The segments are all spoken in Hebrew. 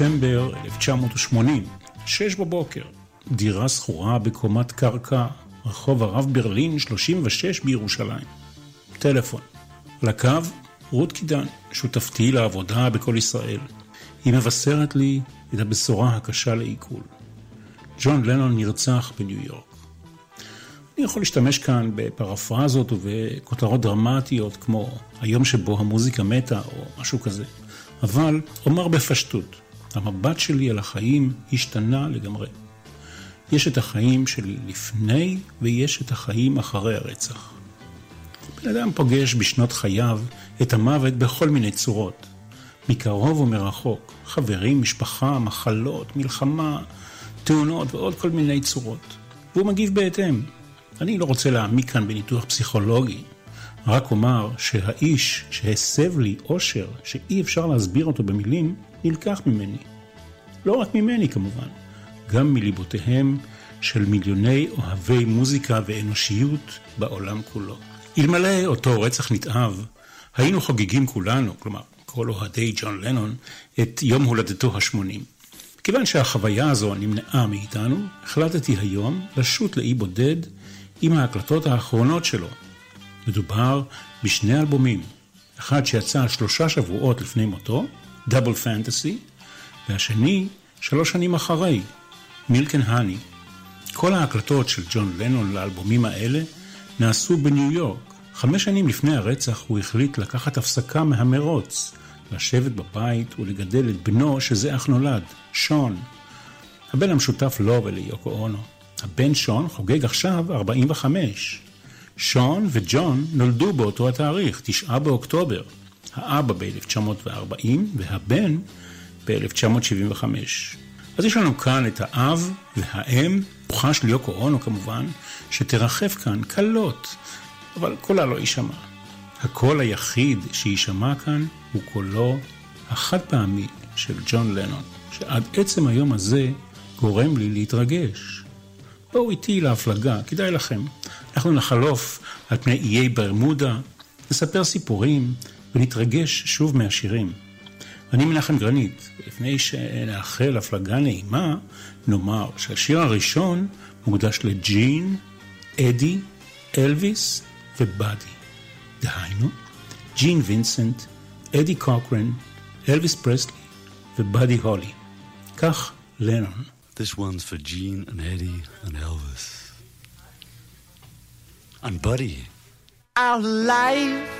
בדצמבר 1980, שש בבוקר, דירה שכורה בקומת קרקע, רחוב הרב ברלין 36 בירושלים. טלפון. לקו, רות קידן, שותפתי לעבודה בכל ישראל. היא מבשרת לי את הבשורה הקשה לעיכול. ג'ון לנון נרצח בניו יורק. אני יכול להשתמש כאן בפרפרזות ובכותרות דרמטיות כמו היום שבו המוזיקה מתה או משהו כזה. אבל אומר בפשטות, המבט שלי על החיים השתנה לגמרי. יש את החיים שלי לפני ויש את החיים אחרי הרצח. בן אדם פוגש בשנות חייו את המוות בכל מיני צורות, מקרוב ומרחוק, חברים, משפחה, מחלות, מלחמה, תאונות ועוד כל מיני צורות, והוא מגיב בהתאם. אני לא רוצה להעמיק כאן בניתוח פסיכולוגי, רק אומר שהאיש שהסב לי אושר שאי אפשר להסביר אותו במילים, נלקח ממני. לא רק ממני כמובן, גם מליבותיהם של מיליוני אוהבי מוזיקה ואנושיות בעולם כולו. אלמלא אותו רצח נתעב, היינו חוגגים כולנו, כלומר כל אוהדי ג'ון לנון, את יום הולדתו השמונים. כיוון שהחוויה הזו נמנעה מאיתנו, החלטתי היום לשוט לאי בודד עם ההקלטות האחרונות שלו. מדובר בשני אלבומים, אחד שיצא שלושה שבועות לפני מותו, דאבל פנטסי, והשני שלוש שנים אחרי, מילקן האני. כל ההקלטות של ג'ון לנון לאלבומים האלה נעשו בניו יורק. חמש שנים לפני הרצח הוא החליט לקחת הפסקה מהמרוץ, לשבת בבית ולגדל את בנו שזה אך נולד, שון. הבן המשותף לו וליוקו אונו. הבן שון חוגג עכשיו 45. שון וג'ון נולדו באותו התאריך, תשעה באוקטובר. האבא ב-1940 והבן ב-1975. אז יש לנו כאן את האב והאם, רוחה של יוקו אונו כמובן, שתרחף כאן קלות, אבל קולה לא יישמע. הקול היחיד שיישמע כאן הוא קולו החד פעמי של ג'ון לנון, שעד עצם היום הזה גורם לי להתרגש. בואו איתי להפלגה, כדאי לכם. אנחנו נחלוף על פני איי ברמודה, נספר סיפורים ונתרגש שוב מהשירים. אני מנחם גרנית, לפני שנאחל הפלגה נעימה, נאמר שהשיר הראשון מוקדש לג'ין, אדי, אלוויס ובאדי. דהיינו, ג'ין וינסנט, אדי קוקרן, אלוויס פרסלי ובאדי הולי. כך לנון. This one's for Gene and Eddie and Elvis. And Buddy. Our life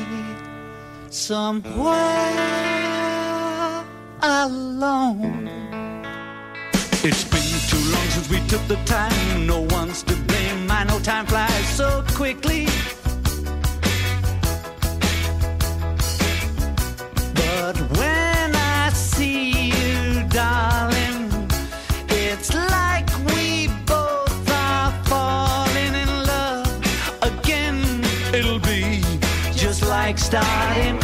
somewhere alone. It's been too long since we took the time. No one's to blame. I know time flies so quickly. But when I see you, darling, it's like we both are falling in love again. It'll be just like starting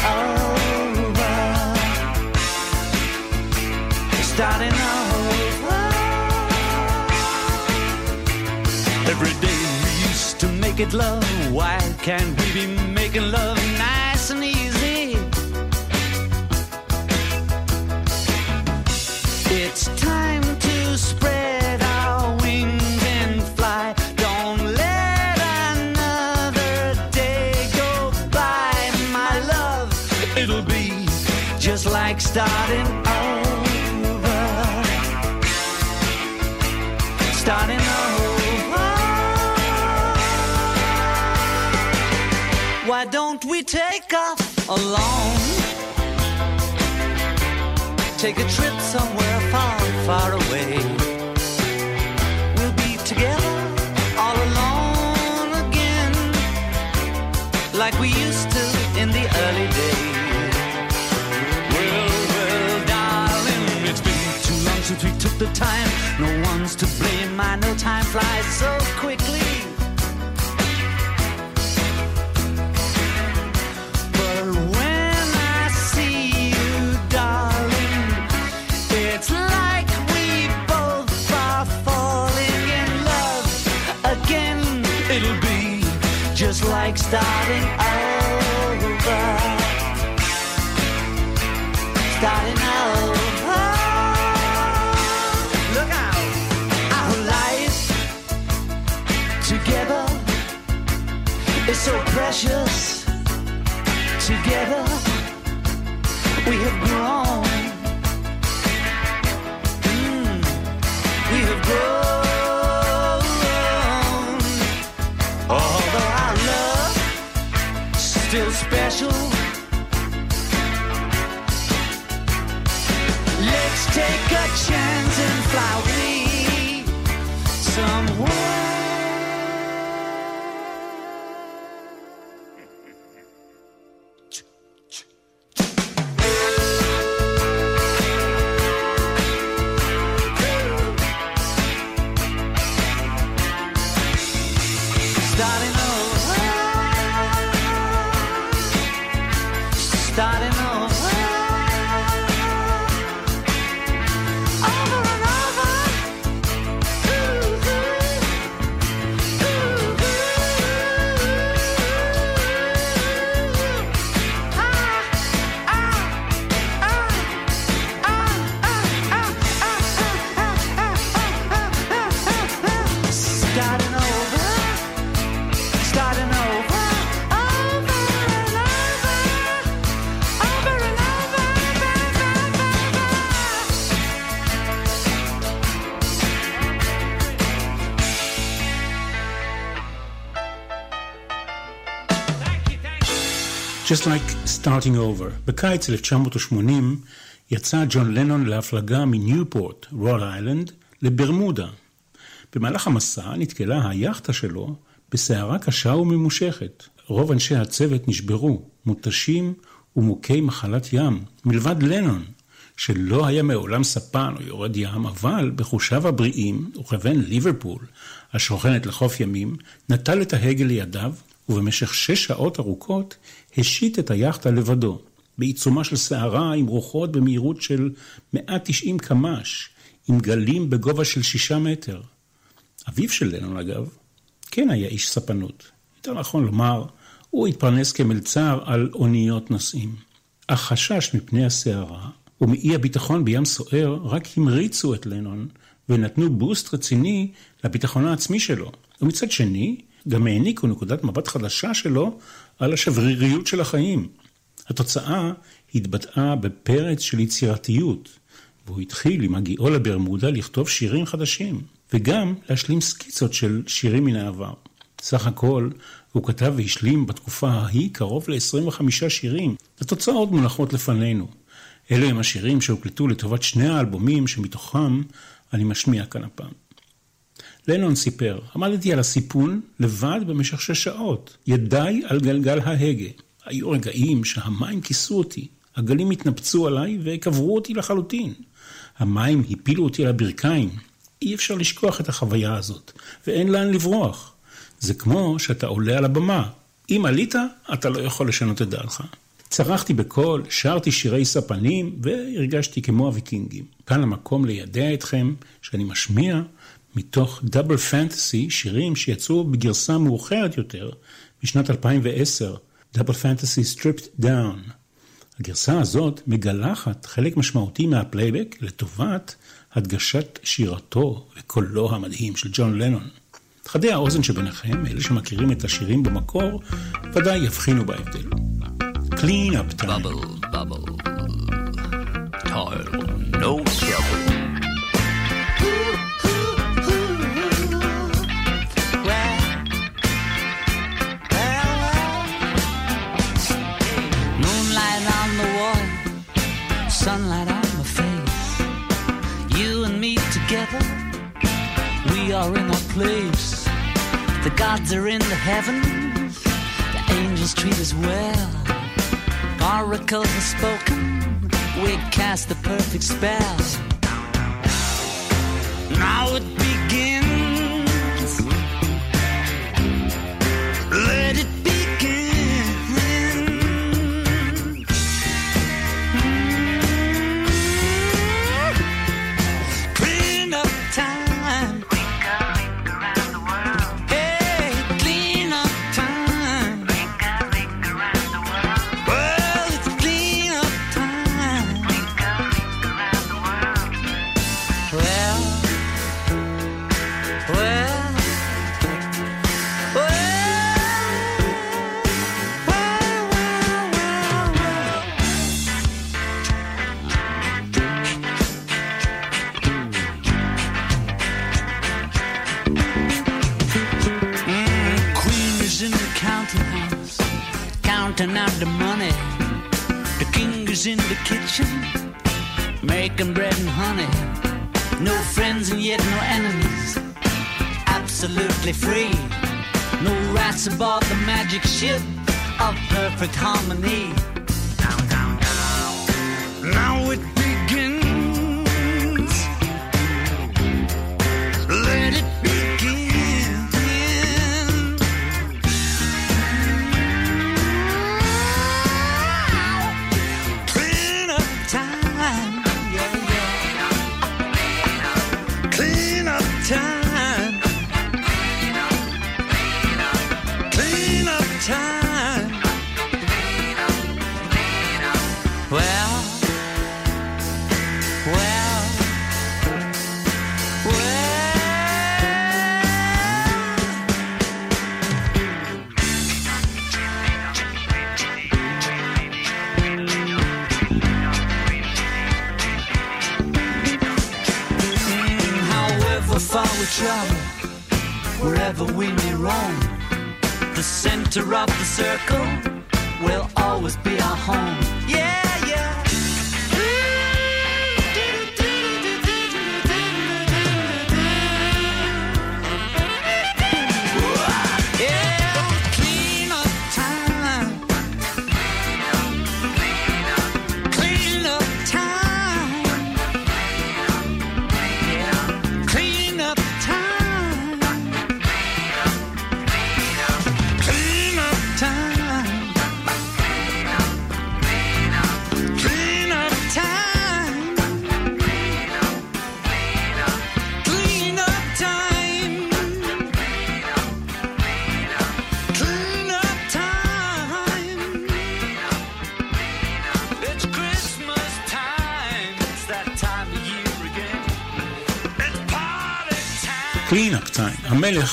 love. Why can't we be making love alone. Take a trip somewhere far, far away. We'll be together all alone again, like we used to in the early days. Well, well, darling, it's been too long since we took the time. No one's to blame. I know time flies so quickly. Starting over. Starting over. Look out. Our life together is so precious. Together we have grown. Still special. Let's take a chance and fly away somewhere. Just like starting over. בקיץ 1980 יצא ג'ון לנון להפלגה מניופורט, רול איילנד, לברמודה. במהלך המסע נתקלה היאכטה שלו בסערה קשה וממושכת. רוב אנשי הצוות נשברו, מותשים ומוכי מחלת ים, מלבד לנון, שלא היה מעולם ספן או יורד ים, אבל בחושיו הבריאים, וכבן ליברפול, השוכנת לחוף ימים, נטל את ההגה לידיו, ובמשך שש שעות ארוכות השיט את היאכטה לבדו, בעיצומה של סערה עם רוחות במהירות של 190 קמ"ש, עם גלים בגובה של שישה מטר. אביו של לנון, אגב, כן היה איש ספנות. יותר נכון לומר, הוא התפרנס כמלצר על אוניות נוסעים. החשש מפני הסערה ומאי הביטחון בים סוער רק המריצו את לנון ונתנו בוסט רציני לביטחון העצמי שלו. ומצד שני, גם העניקו נקודת מבט חדשה שלו על השבריריות של החיים. התוצאה התבטאה בפרץ של יצירתיות, והוא התחיל עם הגיעו לברמודה לכתוב שירים חדשים, וגם להשלים סקיצות של שירים מן העבר. סך הכל, הוא כתב והשלים בתקופה ההיא קרוב ל-25 שירים. התוצאות מונחות לפנינו. אלו הם השירים שהוקלטו לטובת שני האלבומים שמתוכם אני משמיע כאן הפעם. לנון סיפר, עמדתי על הסיפון לבד במשך שש שעות, ידיי על גלגל ההגה. היו רגעים שהמים כיסו אותי, הגלים התנפצו עליי וקברו אותי לחלוטין. המים הפילו אותי על הברכיים. אי אפשר לשכוח את החוויה הזאת, ואין לאן לברוח. זה כמו שאתה עולה על הבמה. אם עלית, אתה לא יכול לשנות את דעתך. צרחתי בקול, שרתי שירי ספנים, והרגשתי כמו הוויקינגים. כאן המקום לידע אתכם שאני משמיע מתוך Double Fantasy שירים שיצאו בגרסה מאוחרת יותר, בשנת 2010, Double Fantasy Stripped Down. הגרסה הזאת מגלחת חלק משמעותי מהפלייבק לטובת הדגשת שירתו וקולו המדהים של ג'ון לנון. חדי האוזן שביניכם, אלה שמכירים את השירים במקור, ודאי יבחינו בהבדל. Clean up time. Bubble, bubble. Toil, no sunlight on my face. You and me together, we are in our place. The gods are in the heavens, the angels treat us well. Oracles have spoken, we cast the perfect spell. Now it ship of perfect harmony.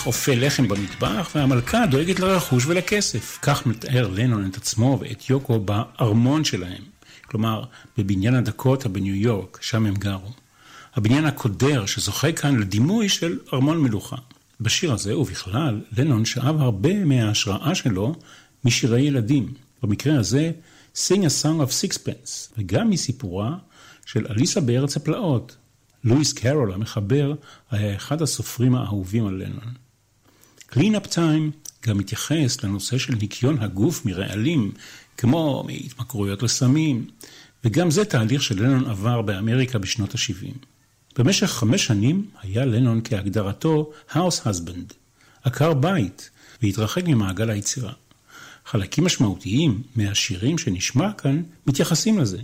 אופה לחם במטבח והמלכה דואגת לרכוש ולכסף. כך מתאר לנון את עצמו ואת יוקו בארמון שלהם. כלומר, בבניין הדקוטה בניו יורק, שם הם גרו. הבניין הקודר שזוכה כאן לדימוי של ארמון מלוכה. בשיר הזה, ובכלל, לנון שאב הרבה מההשראה שלו משירי ילדים. במקרה הזה, Sing a Song of Sixpence, וגם מסיפורה של אליסה בארץ הפלאות. לואיס קרול המחבר היה אחד הסופרים האהובים על לנון. Cleanup Time גם מתייחס לנושא של ניקיון הגוף מרעלים, כמו מהתמכרויות לסמים, וגם זה תהליך שלנון עבר באמריקה בשנות ה-70. במשך חמש שנים היה לנון כהגדרתו House Husband, עקר בית, והתרחק ממעגל היצירה. חלקים משמעותיים מהשירים שנשמע כאן מתייחסים לזה.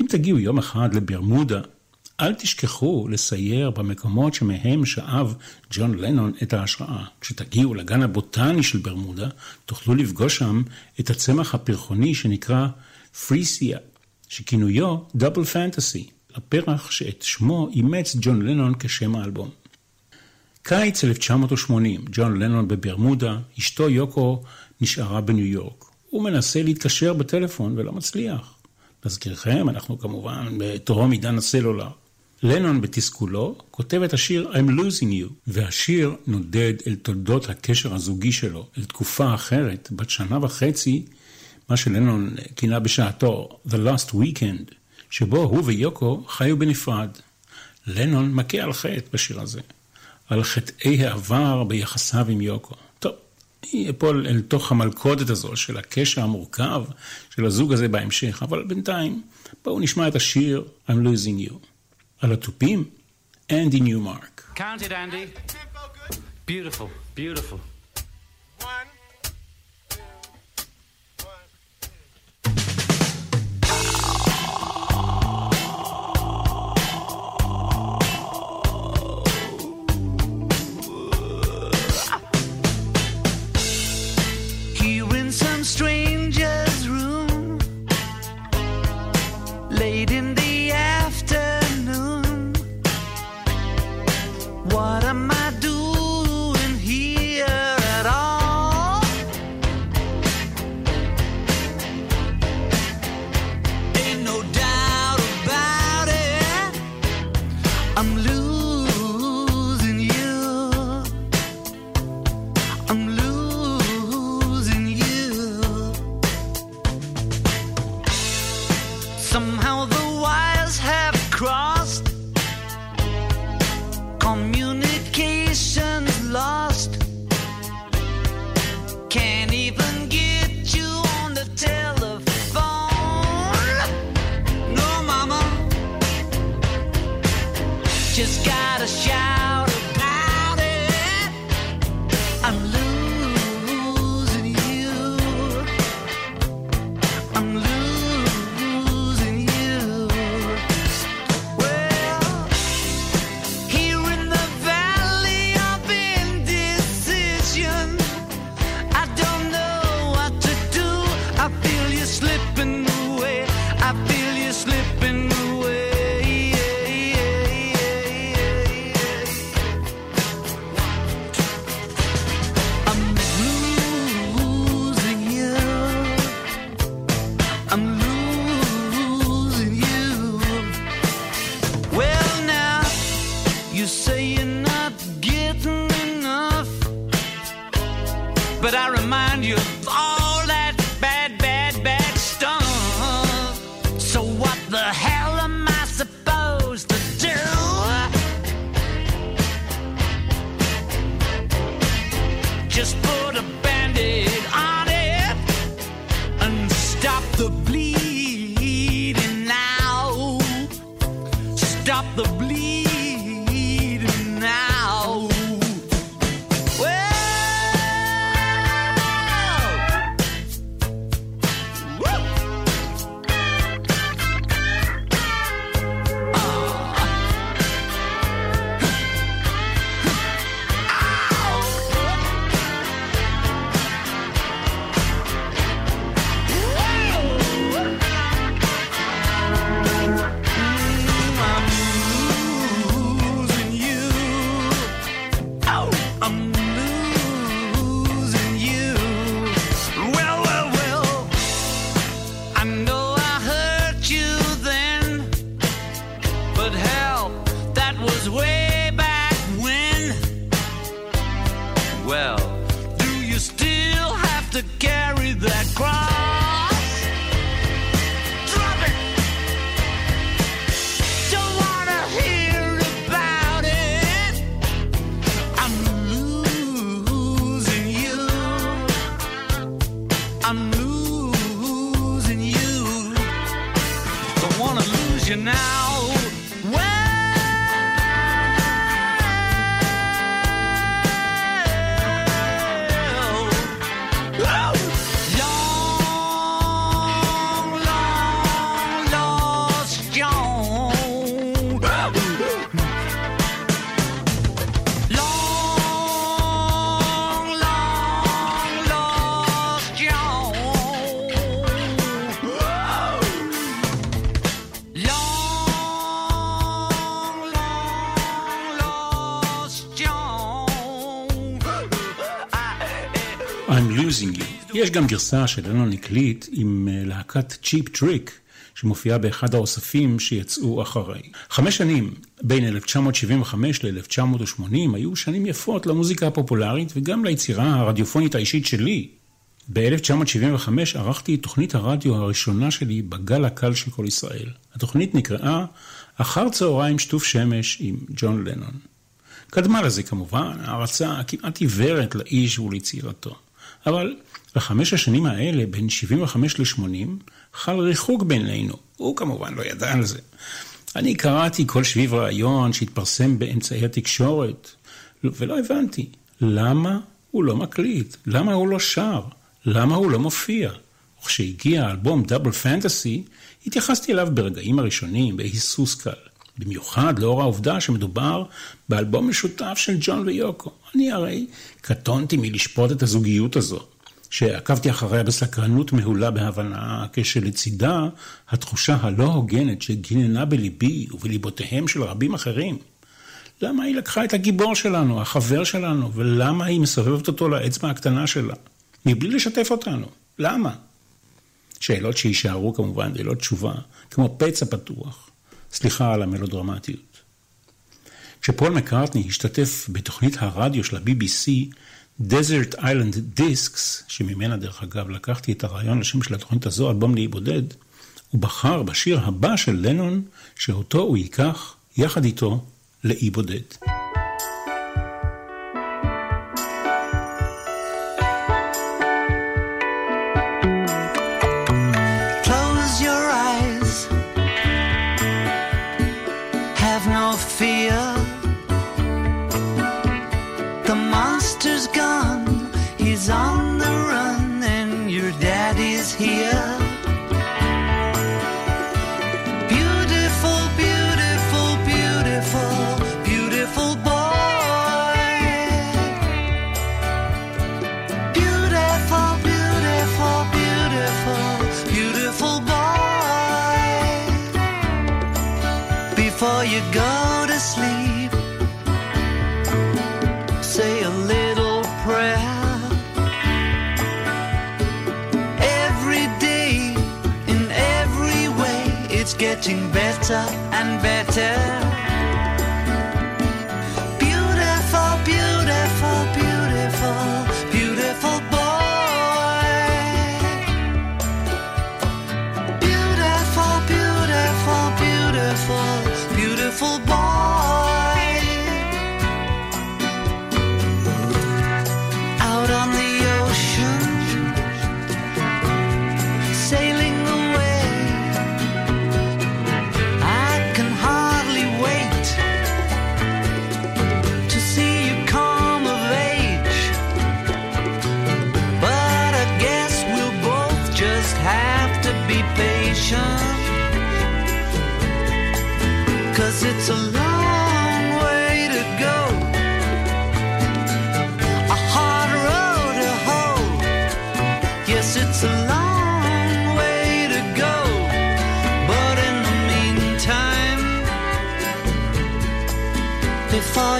אם תגיעו יום אחד לברמודה, אל תשכחו לסייר במקומות שמהם שאב ג'ון לנון את ההשראה. כשתגיעו לגן הבוטני של ברמודה, תוכלו לפגוש שם את הצמח הפרחוני שנקרא פריסיה, שכינויו דאבל פנטסי, הפרח שאת שמו אימץ ג'ון לנון כשם האלבום. קיץ 1980, ג'ון לנון בברמודה, אשתו יוקו נשארה בניו יורק. הוא מנסה להתקשר בטלפון ולא מצליח. להזכירכם, אנחנו כמובן בטרום עידן הסלולר. לנון בתסכולו כותב את השיר I'm losing you, והשיר נודד אל תולדות הקשר הזוגי שלו, אל תקופה אחרת, בת שנה וחצי, מה שלנון כינה בשעתו The Last Weekend, שבו הוא ויוקו חיו בנפרד. לנון מכה על חטא בשיר הזה, על חטאי העבר ביחסיו עם יוקו. טוב, אפול אל תוך המלכודת הזו של הקשר המורכב של הזוג הזה בהמשך, אבל בינתיים בואו נשמע את השיר I'm losing you. על התופים, אנדי ניומרק. Count it, Andy. Beautiful, beautiful. יש גם גרסה שלנון הקליט עם אה, להקת Cheap Trick, שמופיעה באחד האוספים שיצאו אחרי. חמש שנים, בין 1975 ל-1980, היו שנים יפות למוזיקה הפופולרית וגם ליצירה הרדיופונית האישית שלי. ב-1975 ערכתי את תוכנית הרדיו הראשונה שלי בגל הקל של כל ישראל. התוכנית נקראה אחר צהריים שטוף שמש עם ג'ון לנון. קדמה לזה כמובן הערצה כמעט עיוורת לאיש וליצירתו. אבל בחמש השנים האלה, בין 75 ל-80, חל ריחוק בינינו. הוא כמובן לא ידע על זה. אני קראתי כל שביב רעיון שהתפרסם באמצעי התקשורת, ולא הבנתי, למה הוא לא מקליט? למה הוא לא שר? למה הוא לא מופיע? וכשהגיע האלבום דאבל פנטסי, התייחסתי אליו ברגעים הראשונים בהיסוס קל. במיוחד לאור העובדה שמדובר באלבום משותף של ג'ון ויוקו. אני הרי קטונתי מלשפוט את הזוגיות הזו, שעקבתי אחריה בסקרנות מהולה בהבנה, כשלצידה התחושה הלא הוגנת שגיננה בליבי ובליבותיהם של רבים אחרים. למה היא לקחה את הגיבור שלנו, החבר שלנו, ולמה היא מסובבת אותו לאצבע הקטנה שלה, מבלי לשתף אותנו? למה? שאלות שיישארו כמובן ללא תשובה, כמו פצע פתוח. סליחה על המלודרמטיות. כשפול מקארטני השתתף בתוכנית הרדיו של ה-BBC, Desert Island Discs, שממנה דרך אגב לקחתי את הרעיון לשם של התוכנית הזו, אלבום לאי בודד, הוא בחר בשיר הבא של לנון, שאותו הוא ייקח יחד איתו לאי בודד. Before you go to sleep. Say a little prayer. Every day, in every way, it's getting better and better.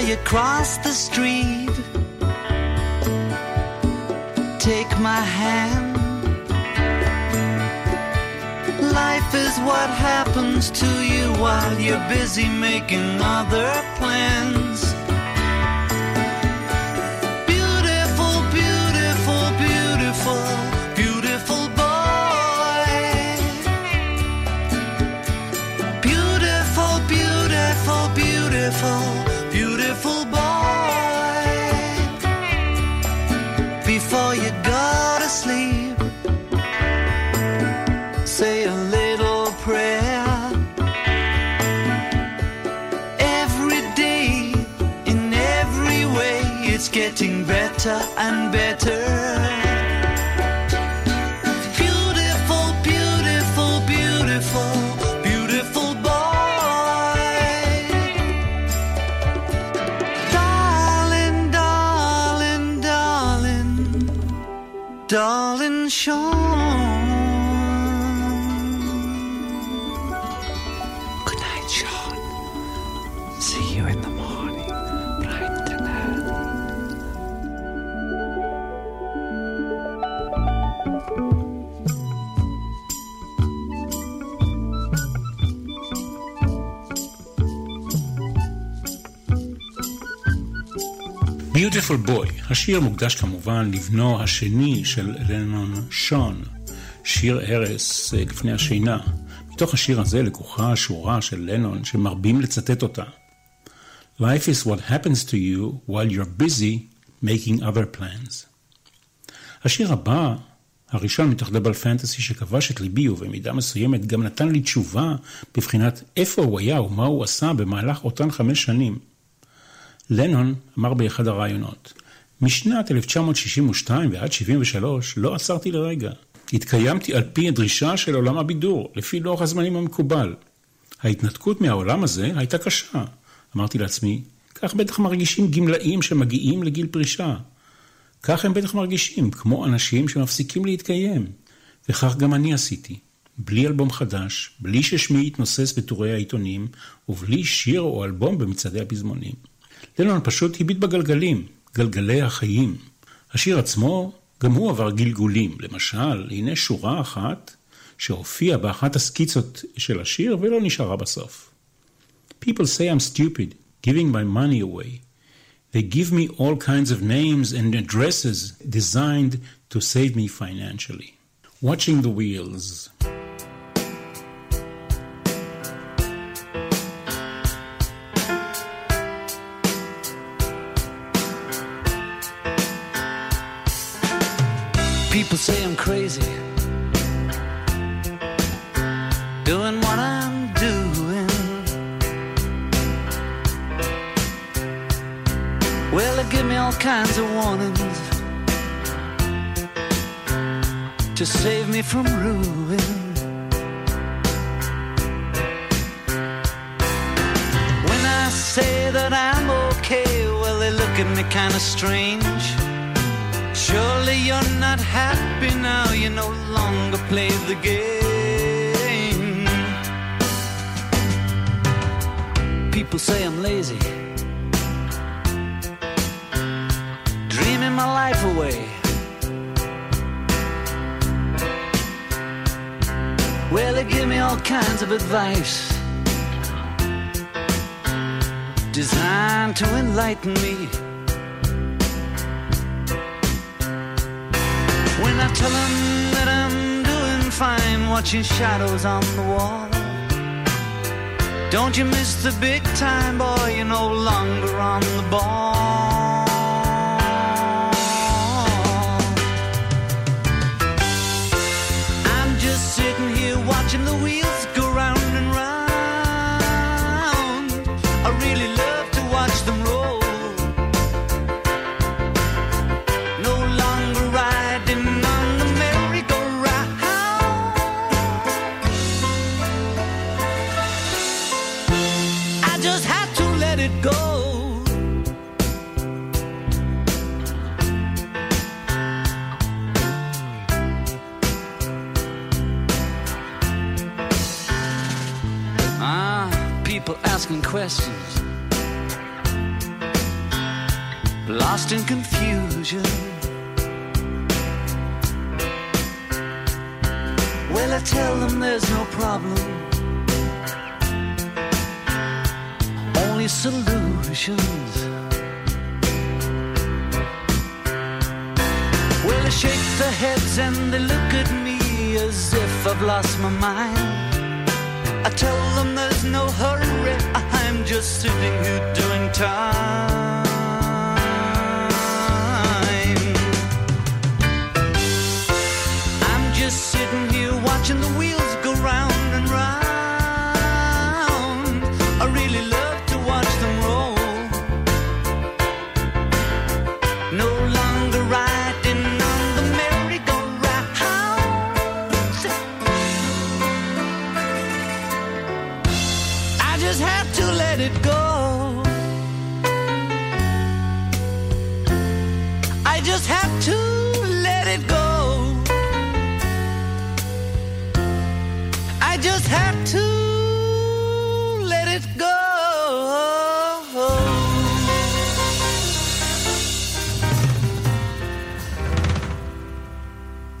You cross the street, take my hand. Life is what happens to you while you're busy making other plans. Before you go to sleep, say a little prayer. Every day, in every way, it's getting better and better. Beautiful Boy, השיר מוקדש כמובן לבנו השני של לנון שון, שיר אה, לפני השינה. מתוך השיר הזה לקוחה שורה של לנון שמרבים לצטט אותה. Life is what happens to you while you're busy making other plans. השיר הבא, הראשון מתוך דאבל פנטסי שכבש את ליבי ובמידה מסוימת גם נתן לי תשובה בבחינת איפה הוא היה ומה הוא עשה במהלך אותן חמש שנים. לנון אמר באחד הראיונות, משנת 1962 ועד 73 לא עצרתי לרגע. התקיימתי על פי הדרישה של עולם הבידור, לפי לוח הזמנים המקובל. ההתנתקות מהעולם הזה הייתה קשה. אמרתי לעצמי, כך בטח מרגישים גמלאים שמגיעים לגיל פרישה. כך הם בטח מרגישים, כמו אנשים שמפסיקים להתקיים. וכך גם אני עשיתי. בלי אלבום חדש, בלי ששמי יתנוסס בטורי העיתונים, ובלי שיר או אלבום במצעדי הפזמונים. לנון פשוט הביט בגלגלים, גלגלי החיים. השיר עצמו, גם הוא עבר גלגולים. למשל, הנה שורה אחת שהופיעה באחת הסקיצות של השיר ולא נשארה בסוף. People say I'm stupid, giving my money away. They give me all kinds of names and addresses designed to save me financially. Watching the wheels. Save me from ruin. When I say that I'm okay, well, they look at me kind of strange. Surely you're not happy now, you no longer play the game. People say I'm lazy, dreaming my life away. Well, they give me all kinds of advice designed to enlighten me. When I tell them that I'm doing fine, watching shadows on the wall. Don't you miss the big time, boy? You're no longer on the ball.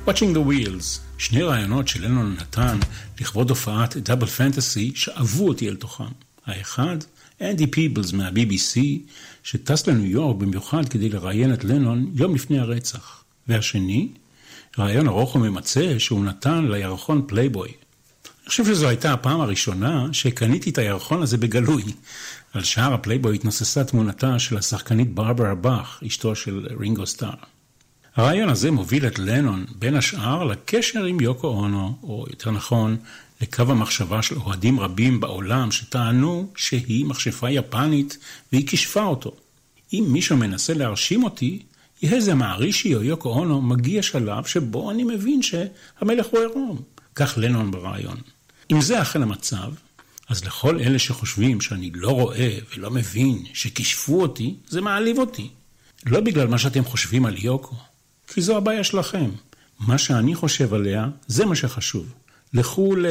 Watching the Wheels, שני ראיונות שלנון נתן לכבוד הופעת Double Fantasy שאבו אותי אל תוכם. האחד, אנדי פיבלס מה-BBC, שטס לניו יורק במיוחד כדי לראיין את לנון יום לפני הרצח. והשני, ראיון ארוך וממצה שהוא נתן לירחון פלייבוי. אני חושב שזו הייתה הפעם הראשונה שקניתי את הירחון הזה בגלוי. על שער הפלייבוי התנוססה תמונתה של השחקנית ברברה באך, אשתו של רינגו סטאר. הרעיון הזה מוביל את לנון, בין השאר, לקשר עם יוקו אונו, או יותר נכון, לקו המחשבה של אוהדים רבים בעולם שטענו שהיא מכשפה יפנית והיא כישפה אותו. אם מישהו מנסה להרשים אותי, יהא זה מערישי או יוקו אונו, מגיע שלב שבו אני מבין שהמלך הוא עירום. כך לנון ברעיון. אם זה אכן המצב, אז לכל אלה שחושבים שאני לא רואה ולא מבין שכישפו אותי, זה מעליב אותי. לא בגלל מה שאתם חושבים על יוקו, כי זו הבעיה שלכם. מה שאני חושב עליה, זה מה שחשוב. לכו ל...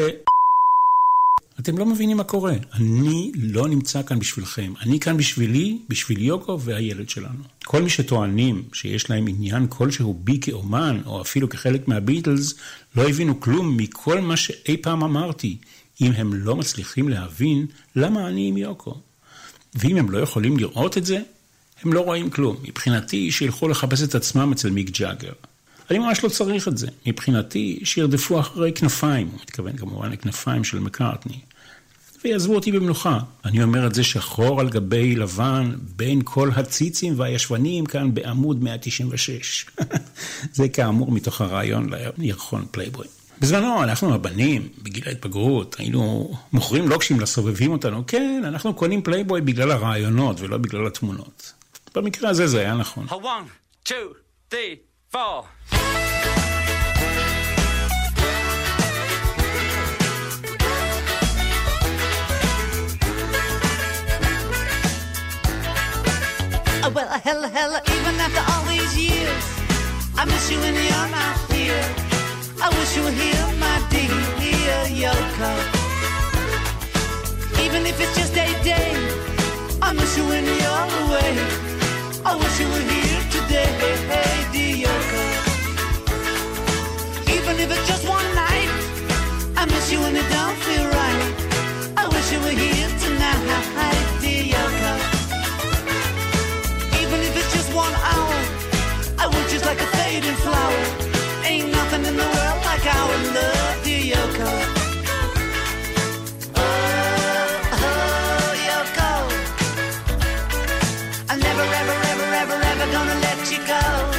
אתם לא מבינים מה קורה. אני לא נמצא כאן בשבילכם. אני כאן בשבילי, בשביל יוקו והילד שלנו. כל מי שטוענים שיש להם עניין כלשהו בי כאומן, או אפילו כחלק מהביטלס, לא הבינו כלום מכל מה שאי פעם אמרתי, אם הם לא מצליחים להבין למה אני עם יוקו. ואם הם לא יכולים לראות את זה, הם לא רואים כלום. מבחינתי, שילכו לחפש את עצמם אצל מיק ג'אגר. אני ממש לא צריך את זה. מבחינתי, שירדפו אחרי כנפיים, הוא מתכוון כמובן לכנפיים של מקארטני, ויעזבו אותי במנוחה. אני אומר את זה שחור על גבי לבן, בין כל הציצים והישבנים כאן בעמוד 196. זה כאמור מתוך הראיון לירחון פלייבוי. בזמנו, אנחנו הבנים, בגיל ההתבגרות, היינו מוכרים לוקשים לסובבים אותנו. כן, אנחנו קונים פלייבוי בגלל הראיונות ולא בגלל התמונות. במקרה הזה זה היה נכון. A one, two, three, four. Oh, well, hella, hella, even after all these years, I miss you when you're not here. I wish you were here, my dear Yoko. Even if it's just a day, I miss you when you're away. I wish you were here today, dear. Even if it's just one night, I miss you when it don't feel right. I wish you were here tonight, dear. Even if it's just one hour, I just like a fading flower. Go.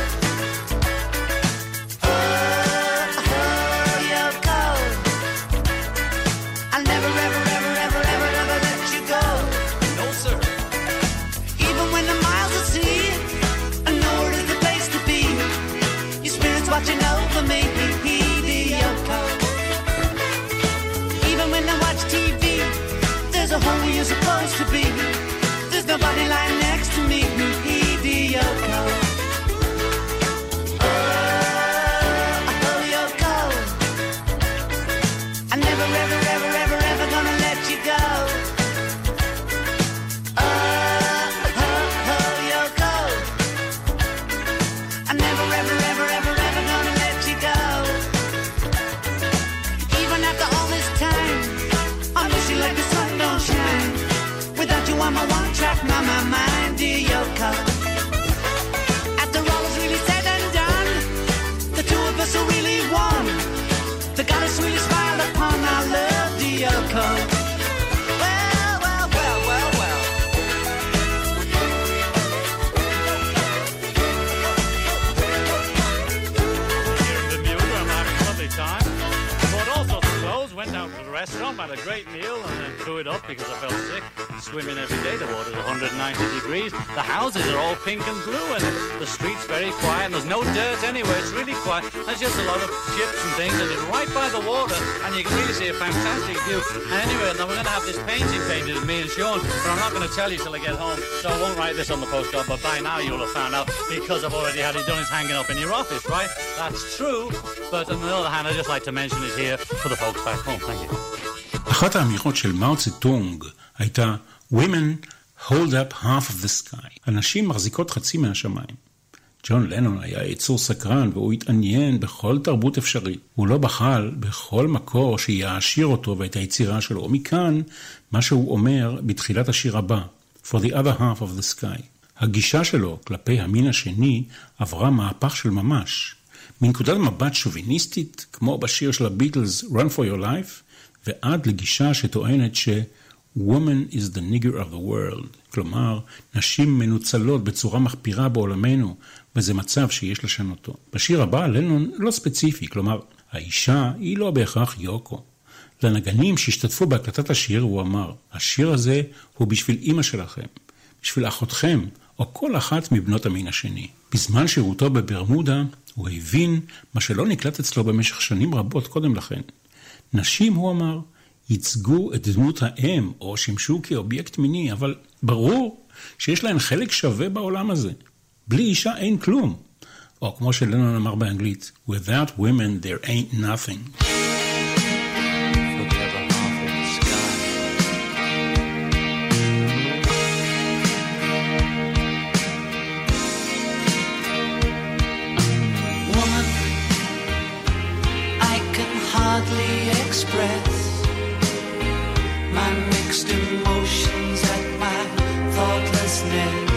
to tell you till I get home, so I won't write this on the postcard, but by now you'll have found out because I've already had it done. It's hanging up in your office, right? That's true, but on the other hand, I'd just like to mention it here for the folks back home. Thank you. אחת האמירות של מאו צטונג הייתה Women hold up half of the sky. הנשים מחזיקות חצי מהשמיים. ג'ון לנון היה יצור סקרן והוא התעניין בכל תרבות אפשרית. הוא לא בחל בכל מקור שיעשיר אותו ואת היצירה שלו. ומכאן מה שהוא אומר בתחילת השיר הבא, For the other half of the sky. הגישה שלו כלפי המין השני עברה מהפך של ממש. מנקודת מבט שוביניסטית, כמו בשיר של הביטלס Run for your life, ועד לגישה שטוענת ש... Woman is the nigger of the world. כלומר, נשים מנוצלות בצורה מחפירה בעולמנו, וזה מצב שיש לשנותו. בשיר הבא, לנון לא ספציפי, כלומר, האישה היא לא בהכרח יוקו. לנגנים שהשתתפו בהקלטת השיר הוא אמר, השיר הזה הוא בשביל אימא שלכם, בשביל אחותכם, או כל אחת מבנות המין השני. בזמן שירותו בברמודה, הוא הבין מה שלא נקלט אצלו במשך שנים רבות קודם לכן. נשים, הוא אמר, ייצגו את דמות האם או שימשו כאובייקט מיני, אבל ברור שיש להן חלק שווה בעולם הזה. בלי אישה אין כלום. או כמו שלנון אמר באנגלית, Without women there ain't nothing. Forever half of the sky. Woman, I can hardly express my mixed emotions at my thoughtlessness.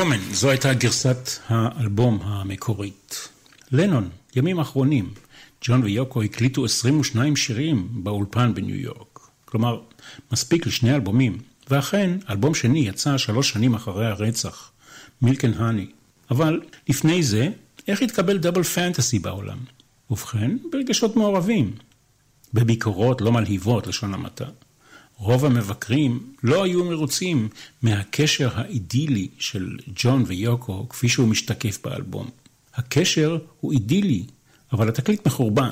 וומן, זו הייתה גרסת האלבום המקורית. לנון, ימים אחרונים, ג'ון ויוקו הקליטו 22 שירים באולפן בניו יורק. כלומר, מספיק לשני אלבומים, ואכן, אלבום שני יצא שלוש שנים אחרי הרצח, מילקן האני. אבל לפני זה, איך התקבל דאבל פנטסי בעולם? ובכן, ברגשות מעורבים. בביקורות לא מלהיבות, לשון המעטה. רוב המבקרים לא היו מרוצים מהקשר האידילי של ג'ון ויוקו כפי שהוא משתקף באלבום. הקשר הוא אידילי, אבל התקליט מחורבן,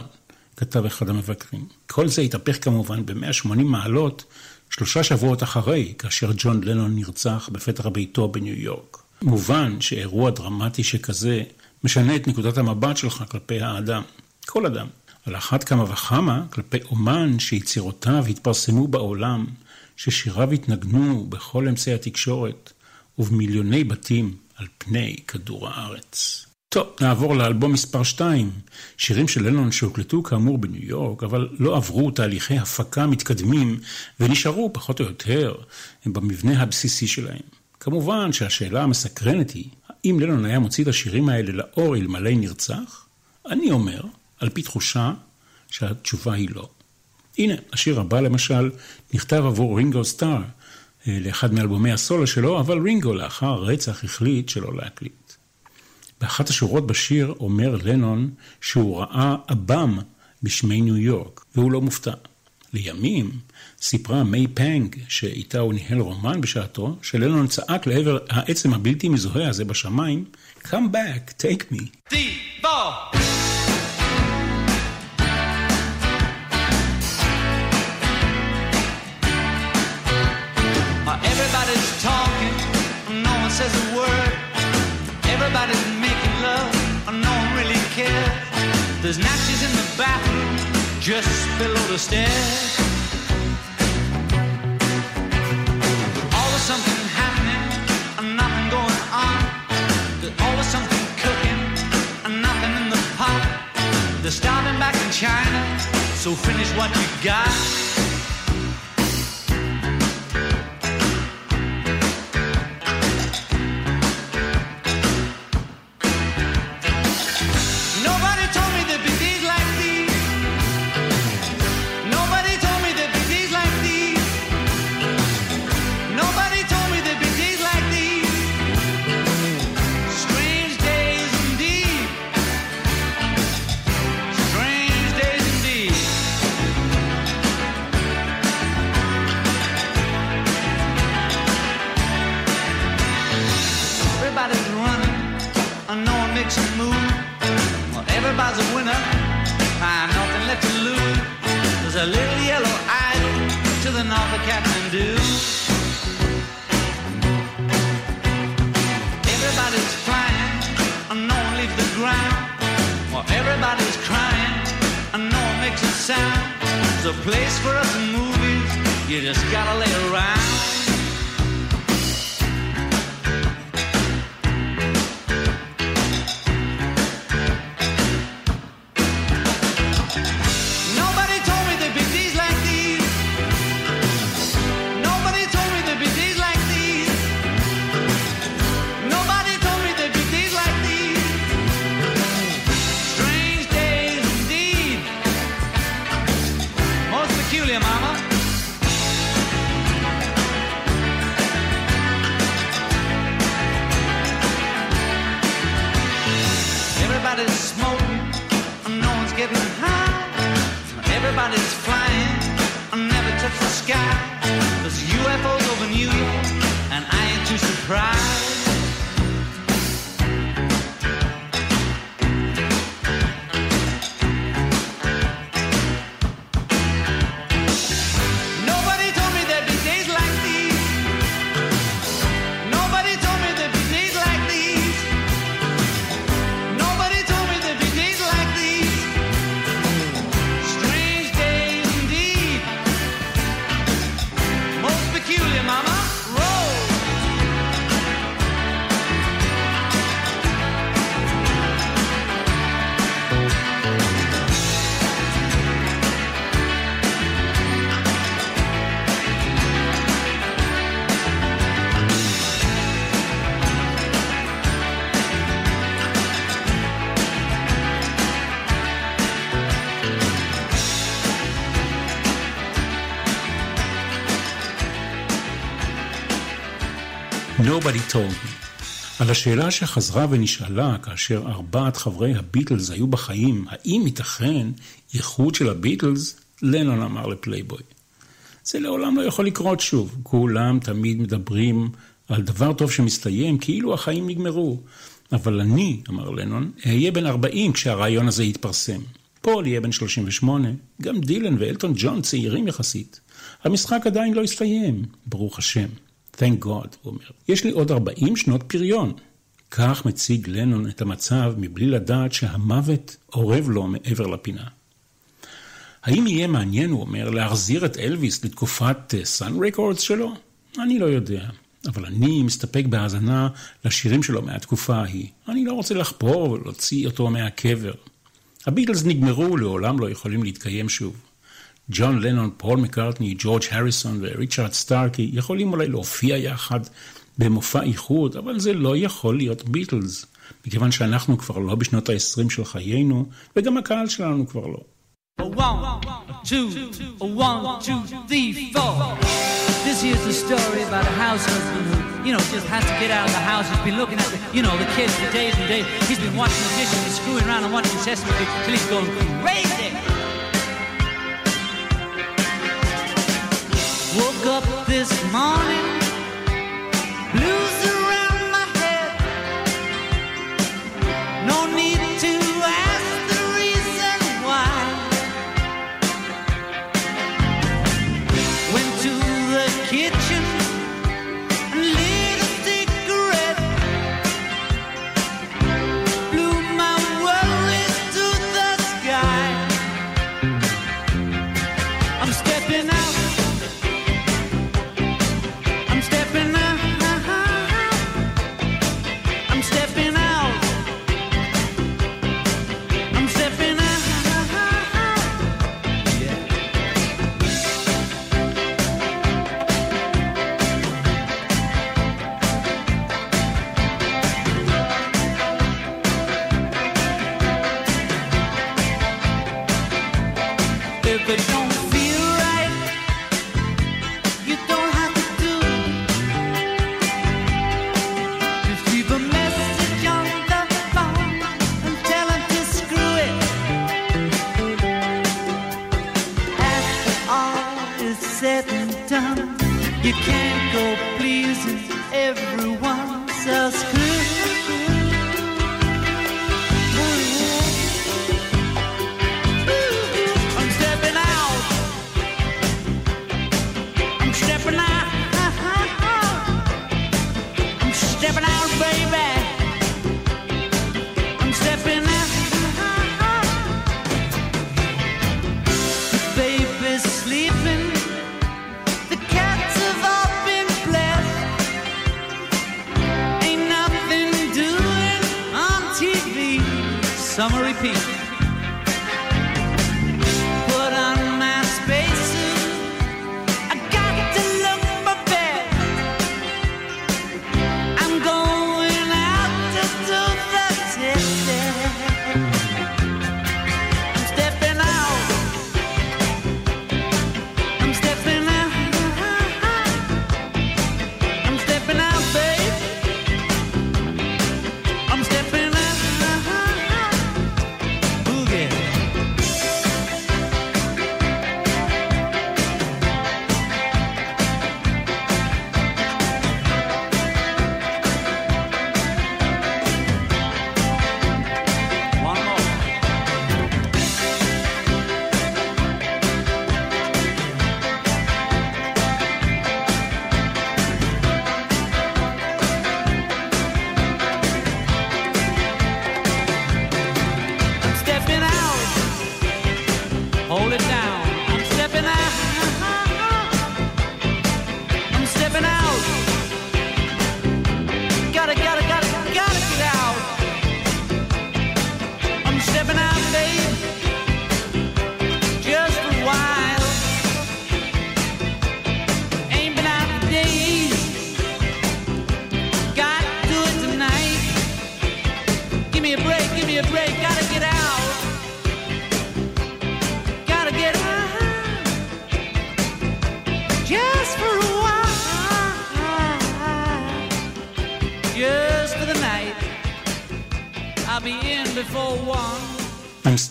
כתב אחד המבקרים. כל זה התהפך כמובן ב-180 מעלות שלושה שבועות אחרי, כאשר ג'ון לנון נרצח בפתח ביתו בניו יורק. מובן שאירוע דרמטי שכזה משנה את נקודת המבט שלך כלפי האדם, כל אדם. על אחת כמה וכמה כלפי אומן שיצירותיו התפרסמו בעולם, ששיריו התנגנו בכל אמצעי התקשורת ובמיליוני בתים על פני כדור הארץ. טוב, נעבור לאלבום מספר 2, שירים של לנון שהוקלטו כאמור בניו יורק, אבל לא עברו תהליכי הפקה מתקדמים ונשארו פחות או יותר במבנה הבסיסי שלהם. כמובן שהשאלה המסקרנת היא, האם לנון היה מוציא את השירים האלה לאור אלמלא נרצח? אני אומר, על פי תחושה, שהתשובה היא לא. הנה, השיר הבא למשל נכתב עבור רינגו סטאר, אה, לאחד מאלבומי הסולו שלו, אבל רינגו לאחר הרצח החליט שלא להקליט. באחת השורות בשיר אומר לנון שהוא ראה עב"ם בשמי ניו יורק, והוא לא מופתע. לימים סיפרה מיי פנג, שאיתה הוא ניהל רומן בשעתו, שלנון צעק לעבר העצם הבלתי מזוהה הזה בשמיים, Come back, take me. Everybody's Everybody's making love, no one really cares. There's natches in the bathroom, just below the stairs. Always something happening, and nothing going on. There's always something cooking, and nothing in the pot. They're starting back in China, so finish what you got. Makes a sound. There's a place for us movies, you just gotta lay around. Nobody told me. על השאלה שחזרה ונשאלה כאשר ארבעת חברי הביטלס היו בחיים, האם ייתכן איחוד של הביטלס, לנון אמר לפלייבוי. זה לעולם לא יכול לקרות שוב. כולם תמיד מדברים על דבר טוב שמסתיים כאילו החיים נגמרו. אבל אני, אמר לנון, אהיה בן 40 כשהראיון הזה יתפרסם. פול יהיה בן 38, גם דילן ואלטון ג'ון צעירים יחסית. המשחק עדיין לא הסתיים, ברוך השם. Thank God, הוא אומר. יש לי עוד 40 שנות פריון. כך מציג לנון את המצב מבלי לדעת שהמוות אורב לו מעבר לפינה. האם יהיה מעניין, הוא אומר, להחזיר את אלוויס לתקופת סאן uh, רקורדס שלו? אני לא יודע, אבל אני מסתפק בהאזנה לשירים שלו מהתקופה ההיא. אני לא רוצה לחפור ולהוציא אותו מהקבר. הביטלס נגמרו, לעולם לא יכולים להתקיים שוב. ג'ון לנון, פול מקארטני, ג'ורג' הריסון וריצ'רד סטארקי יכולים אולי להופיע יחד במופע איחוד, אבל זה לא יכול להיות ביטלס, מכיוון שאנחנו כבר לא בשנות ה-20 של חיינו, וגם הקהל שלנו כבר לא. A one, a two, a one, two, three, four. This here's the story about a house husband who, you know, just has to get out of the house. He's been looking at the, you know, the kids for days and days. He's been watching the dishes and screwing around and watching Sesame Street till he's going crazy. Woke up this morning,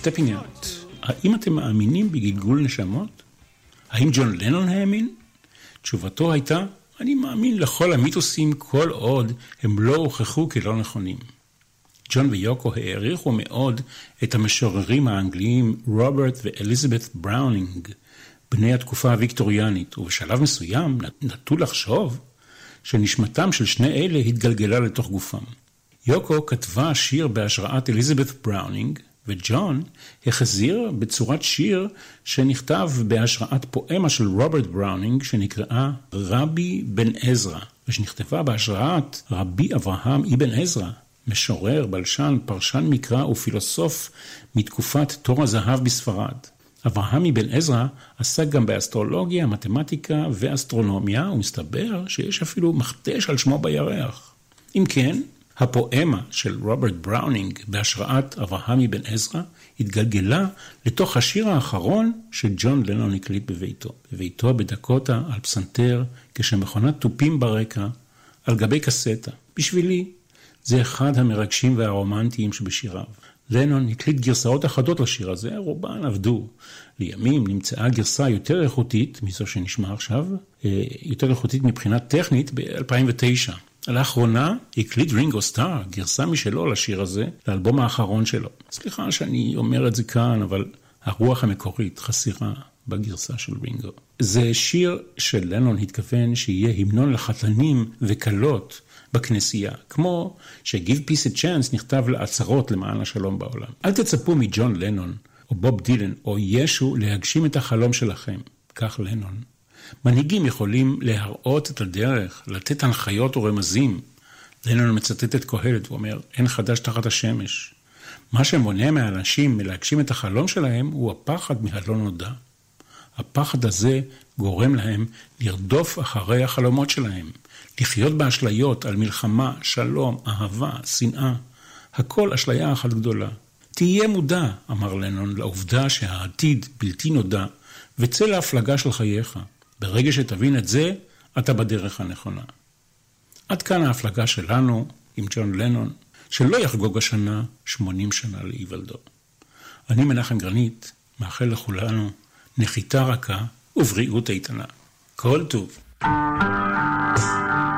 stepping out. האם אתם מאמינים בגלגול נשמות? האם ג'ון לנון האמין? תשובתו הייתה, אני מאמין לכל המיתוסים כל עוד הם לא הוכחו כלא נכונים. ג'ון ויוקו העריכו מאוד את המשוררים האנגליים רוברט ואליזבת בראונינג, בני התקופה הוויקטוריאנית, ובשלב מסוים נטו לחשוב שנשמתם של שני אלה התגלגלה לתוך גופם. יוקו כתבה שיר בהשראת אליזבת בראונינג, וג'ון החזיר בצורת שיר שנכתב בהשראת פואמה של רוברט בראונינג שנקראה רבי בן עזרא, ושנכתבה בהשראת רבי אברהם אבן עזרא, משורר, בלשן, פרשן מקרא ופילוסוף מתקופת תור הזהב בספרד. אברהם אבן עזרא עסק גם באסטרולוגיה, מתמטיקה ואסטרונומיה, ומסתבר שיש אפילו מכתש על שמו בירח. אם כן, הפואמה של רוברט בראונינג בהשראת אברהמי בן עזרא התגלגלה לתוך השיר האחרון שג'ון לנון הקליט בביתו. בביתו בדקוטה על פסנתר כשמכונת תופים ברקע על גבי קסטה. בשבילי זה אחד המרגשים והרומנטיים שבשיריו. לנון הקליט גרסאות אחדות לשיר הזה, רובן עבדו. לימים נמצאה גרסה יותר איכותית מזו שנשמע עכשיו, אה, יותר איכותית מבחינה טכנית ב-2009. לאחרונה הקליט רינגו סטאר גרסה משלו לשיר הזה, לאלבום האחרון שלו. סליחה שאני אומר את זה כאן, אבל הרוח המקורית חסרה בגרסה של רינגו. זה שיר שלנון התכוון שיהיה המנון לחתנים וכלות בכנסייה, כמו ש-Give Peace a Chance נכתב לעצרות למען השלום בעולם. אל תצפו מג'ון לנון, או בוב דילן, או ישו להגשים את החלום שלכם. כך לנון. מנהיגים יכולים להראות את הדרך, לתת הנחיות ורמזים. לנון מצטט את קהלת, הוא אומר, אין חדש תחת השמש. מה שמונע מהאנשים מלהגשים את החלום שלהם הוא הפחד מהלא נודע. הפחד הזה גורם להם לרדוף אחרי החלומות שלהם, לחיות באשליות על מלחמה, שלום, אהבה, שנאה. הכל אשליה אחת גדולה. תהיה מודע, אמר לנון, לעובדה שהעתיד בלתי נודע, וצא להפלגה של חייך. ברגע שתבין את זה, אתה בדרך הנכונה. עד כאן ההפלגה שלנו עם ג'ון לנון, שלא יחגוג השנה 80 שנה להיוולדו. אני מנחם גרנית, מאחל לכולנו נחיתה רכה ובריאות איתנה. כל טוב. Time has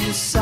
you saw.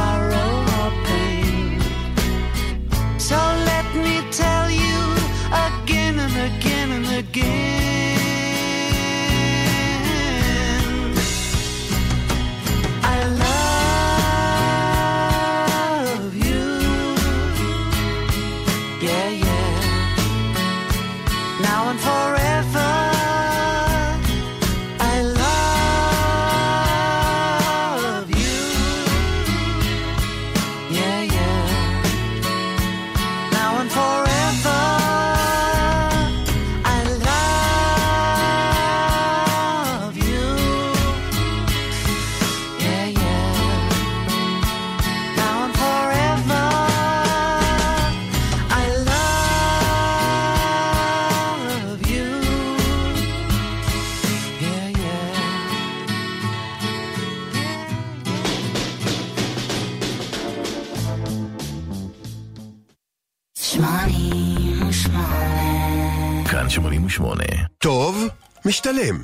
משתלם.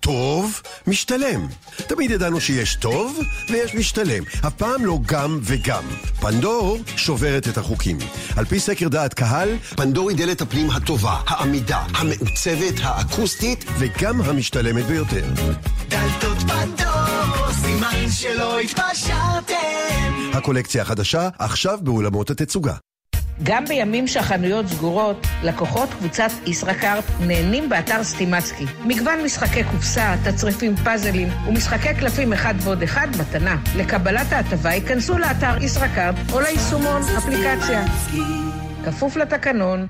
טוב, משתלם. תמיד ידענו שיש טוב ויש משתלם. אף פעם לא גם וגם. פנדור שוברת את החוקים. על פי סקר דעת קהל, פנדור היא דלת הפנים הטובה, העמידה, המעוצבת, האקוסטית וגם המשתלמת ביותר. דלתות פנדור, סימן שלא התפשרתם. הקולקציה החדשה, עכשיו באולמות התצוגה. גם בימים שהחנויות סגורות, לקוחות קבוצת ישראכרט נהנים באתר סטימצקי. מגוון משחקי קופסה, תצריפים פאזלים ומשחקי קלפים אחד ועוד אחד מתנה. לקבלת ההטבה ייכנסו לאתר ישראכרט או ליישומון אפליקציה. כפוף לתקנון,